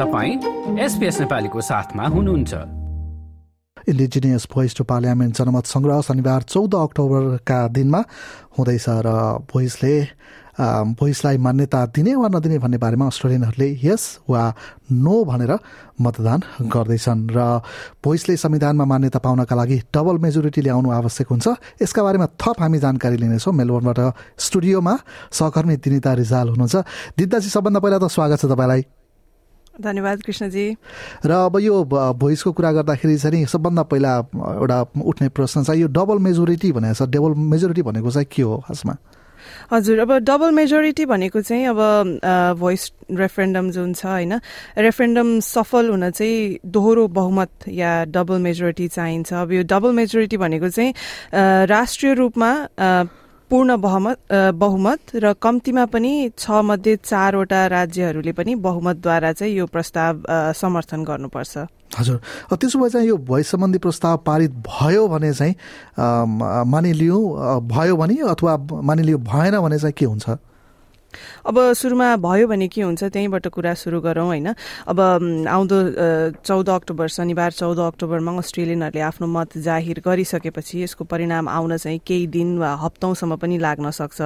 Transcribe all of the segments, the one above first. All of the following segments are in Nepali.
तपाईँ एसपिएस नेपालीको साथमा हुनुहुन्छ। इन्डिजिनियस भोइस टु पार्लियामेन्ट जनमत संग्रह शनिबार चौध अक्टोबरका दिनमा हुँदैछ र भोइसले भोइसलाई मान्यता दिने वा नदिने भन्ने बारेमा अस्ट्रेलियनहरूले यस वा नो भनेर मतदान गर्दैछन् र भोइसले संविधानमा मान्यता पाउनका लागि डबल मेजोरिटी ल्याउनु आवश्यक हुन्छ। यसका बारेमा थप हामी जानकारी लिनेछौँ। मेलबोर्नबाट स्टुडियोमा सहकर्मी दिनिता रिजाल हुनुहुन्छ। दिदाजी सबभन्दा पहिला त स्वागत छ तपाईँलाई। धन्यवाद कृष्णजी। र अब यो भोइसको कुरा गर्दाखेरि चाहिँ नि सबभन्दा पहिला एउटा उठ्ने प्रश्न छ यो डबल मेजोरिटी भनेको छ डबल मेजोरिटी भनेको चाहिँ के हो खासमा? हजुर अब डबल मेजोरिटी भनेको चाहिँ अब भोइस रेफरेन्डम जुन छ होइन रेफरेन्डम सफल हुन चाहिँ दोहोरो बहुमत या डबल मेजोरिटी चाहिन्छ। अब यो डबल मेजोरिटी भनेको चाहिँ राष्ट्रिय रूपमा पूर्ण बहुमत बहुमत र कम्तीमा पनि छ मध्ये चारवटा राज्यहरूले पनि बहुमतद्वारा चाहिँ यो प्रस्ताव समर्थन गर्नुपर्छ। हजुर। त्यसो भए चाहिँ यो भोइस सम्बन्धी प्रस्ताव पारित भयो भने चाहिँ मानिलिउँ भयो भने अथवा मानिलियो भएन भने चाहिँ के हुन्छ? अब सुरुमा भयो भने के हुन्छ त्यहीँबाट कुरा सुरु गरौँ होइन? अब आउँदो चौध अक्टोबर शनिबार चौध अक्टोबरमा अस्ट्रेलियनहरूले आफ्नो मत जाहिर गरिसकेपछि यसको परिणाम आउन चाहिँ केही दिन वा हप्तौँसम्म पनि लाग्न सक्छ।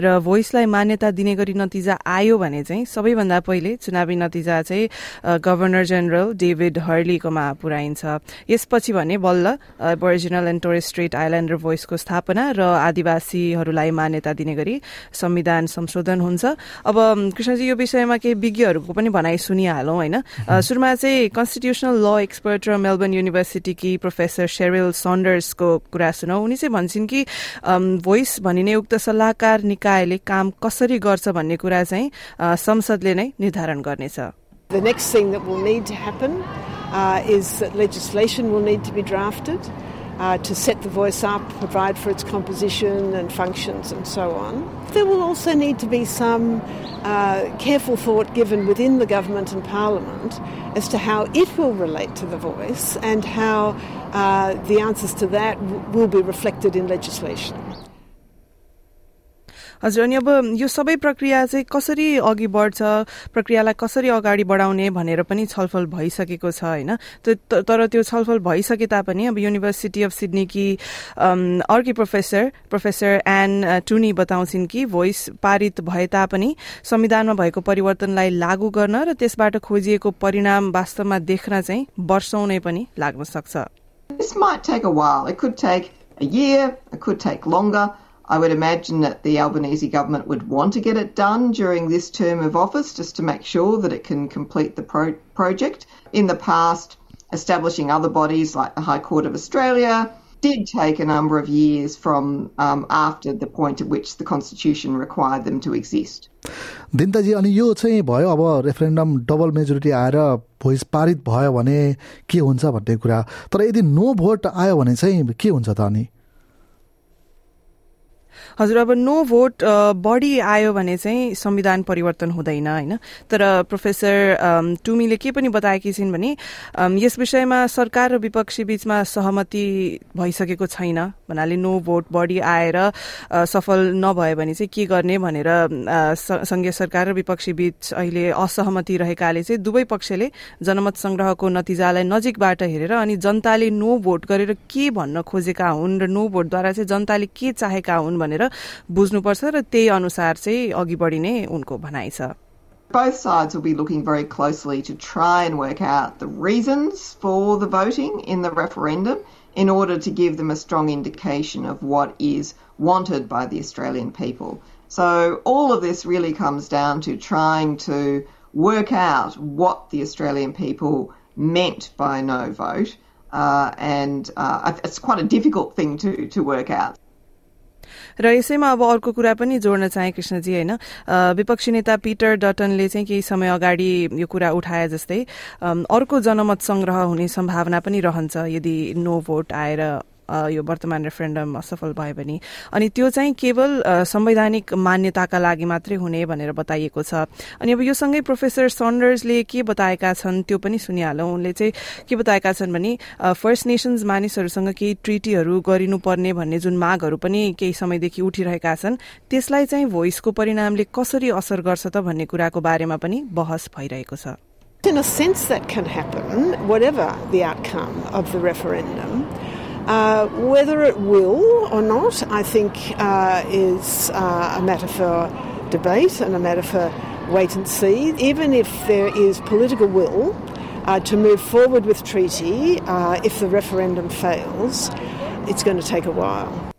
र भोइसलाई मान्यता दिने गरी नतिजा आयो भने चाहिँ सबैभन्दा पहिले चुनावी नतिजा चाहिँ गभर्नर जेनरल डेभिड हर्लीकोमा पुर्याइन्छ यसपछि भने बल्ल original and Torres Strait Islander भोइसको स्थापना र आदिवासीहरूलाई मान्यता दिने गरी संविधान संशोधन हुन्छ। अब कृष्णजी यो विषयमा केही विज्ञहरूको पनि भनाइ सुनिहालौँ होइन? सुरुमा चाहिँ कन्स्टिट्युसनल ल एक्सपर्ट र मेलबर्न युनिभर्सिटीकी प्रोफेसर सेरिल सन्डर्सको कुरा सुनौ। उनी चाहिँ भन्छन् कि भोइस भनिने उक्त सल्लाहकार निकायले काम कसरी गर्छ भन्ने कुरा चाहिँ संसदले नै निर्धारण गर्नेछ। The next thing that will need to happen uh, is that legislation will need to be drafted. Uh, to set the voice up, provide for its composition and functions and so on. There will also need to be some uh, careful thought given within the government and parliament as to how it will relate to the voice and how uh, the answers to that will be reflected in legislation. हजुर अनि अब यो सबै प्रक्रिया चाहिँ कसरी अघि बढ्छ प्रक्रियालाई कसरी अगाडि बढाउने भनेर पनि छलफल भइसकेको छ होइन तर त्यो छलफल भइसके तापनि अब युनिभर्सिटी अफ सिडनीकी अर्की प्रोफेसर प्रोफेसर एन टुनी बताउँछिन् कि भोइस पारित भए तापनि संविधानमा भएको परिवर्तनलाई लागू गर्न र त्यसबाट खोजिएको परिणाम वास्तवमा देख्न चाहिँ वर्षौं नै पनि लाग्न सक्छ This might take a while. It could take a year, it could take. I would imagine that the Albanese government would want to get it done during this term of office just to make sure that it can complete the pro- project. In the past, establishing other bodies like the High Court of Australia did take a number of years from um, after the point at which the Constitution required them to exist. दिन्ताजी अनि यो चाहिँ भयो अब रेफरेन्डम डबल मेजोरिटी आएर भोइस पारित भयो भने के हुन्छ भन्ने कुरा तर यदि नो भोट आयो भने चाहिँ के हुन्छ त अनि हजुर अब नो भोट बढी आयो भने चाहिँ संविधान परिवर्तन हुँदैन होइन? तर प्रोफेसर टुमीले के पनि बताएकी छिन् भने यस विषयमा सरकार र विपक्षी बीचमा सहमति भइसकेको छैन। भन्नाले नो भोट बढी आएर सफल नभयो भने चाहिँ के गर्ने भनेर संघीय सरकार र विपक्षी बीच अहिले असहमति रहेकाले चाहिँ दुवै पक्षले जनमत संग्रहको नतिजालाई नजिकबाट हेरेर अनि जनताले नो भोट गरेर के भन्न खोजेका हुन् र नो भोटद्वारा चाहिँ जनताले के चाहेका हुन् भनेर बुझ्नुपर्छ र त्यही अनुसार चाहिँ अघि बढिने उनको भनाइ छ Both sides will be looking very closely to try and work out the reasons for the voting in the referendum in order to give them a strong indication of what is wanted by the Australian people. So, all of this really comes down to trying to work out what the Australian people meant by no vote, uh, and uh, it's quite a difficult thing to, to work out. र यसैमा अब अर्को कुरा पनि जोड्न चाहे कृष्णजी होइन। विपक्षी नेता पिटर डटनले चाहिँ केही समय अगाडि यो कुरा उठाए जस्तै अर्को जनमत संग्रह हुने सम्भावना पनि रहन्छ यदि नो भोट आएर यो वर्तमान रेफरेन्डम असफल भयो भने अनि त्यो चाहिँ केवल संवैधानिक मान्यताका लागि मात्रै हुने भनेर बताइएको छ। अनि अब यो सँगै प्रोफेसर सन्डर्सले के बताएका छन् त्यो पनि सुनिहालौँ। उनले चाहिँ के बताएका छन् भने फर्स्ट नेसन्स मानिसहरूसँग केही ट्रिटीहरू गरिनुपर्ने भन्ने जुन मागहरू पनि केही समयदेखि उठिरहेका छन् त्यसलाई चाहिँ भोइसको परिणामले कसरी असर गर्छ त भन्ने कुराको बारेमा पनि बहस भइरहेको छ। In a sense, that can happen, whatever the outcome of the referendum. Uh, whether it will or not, I think, uh, is uh, a matter for debate and a matter for wait and see. Even if there is political will uh, to move forward with treaty, uh, if the referendum fails, it's going to take a while.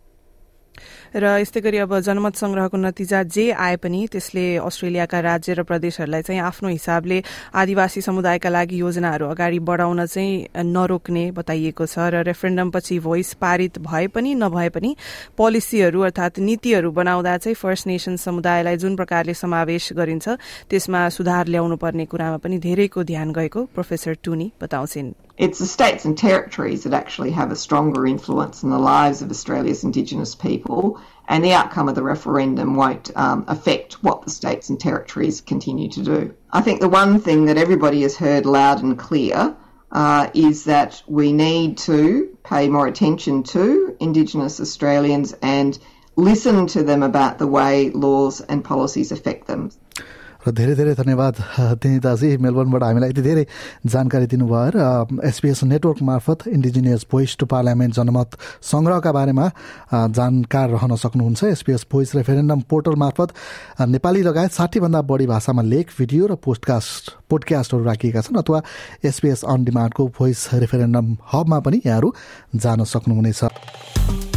र यस्तै गरी अब जनमत संग्रहको नतिजा जे आए पनि त्यसले अस्ट्रेलियाका राज्य र प्रदेशहरूलाई चाहिँ आफ्नो हिसाबले आदिवासी समुदायका लागि योजनाहरू अगाडि बढाउन चाहिँ नरोक्ने बताइएको छ र रेफरेन्डमपछि भोइस पारित भए पनि नभए पनि पोलिसीहरू अर्थात नीतिहरू बनाउँदा चाहिँ फर्स्ट नेसन समुदायलाई जुन प्रकारले समावेश गरिन्छ त्यसमा सुधार ल्याउनु पर्ने कुरामा पनि धेरैको ध्यान गएको प्रोफेसर टुनी बताउँछिन्। It's the states and territories that actually have a stronger influence in the lives of Australia's Indigenous people, and the outcome of the referendum won't um, affect what the states and territories continue to do. I think the one thing that everybody has heard loud and clear uh, is that we need to pay more attention to Indigenous Australians and listen to them about the way laws and policies affect them. र धेरै धेरै धन्यवाद दिनिताजी मेलबर्नबाट हामीलाई यति धेरै जानकारी दिनुभयो र एसपिएस नेटवर्क मार्फत इन्डिजिनियस भोइस टु पार्लियामेन्ट जनमत सङ्ग्रहका बारेमा जानकार रहन सक्नुहुन्छ। एसपिएस भोइस रेफरेन्डम पोर्टल मार्फत नेपाली लगायत साठीभन्दा बढी भाषामा लेख भिडियो र पोस्टकास्ट पोडकास्टहरू राखिएका छन् अथवा एसपिएस अन डिमान्डको भोइस रेफरेन्डम हबमा पनि यहाँहरू जान सक्नुहुनेछ।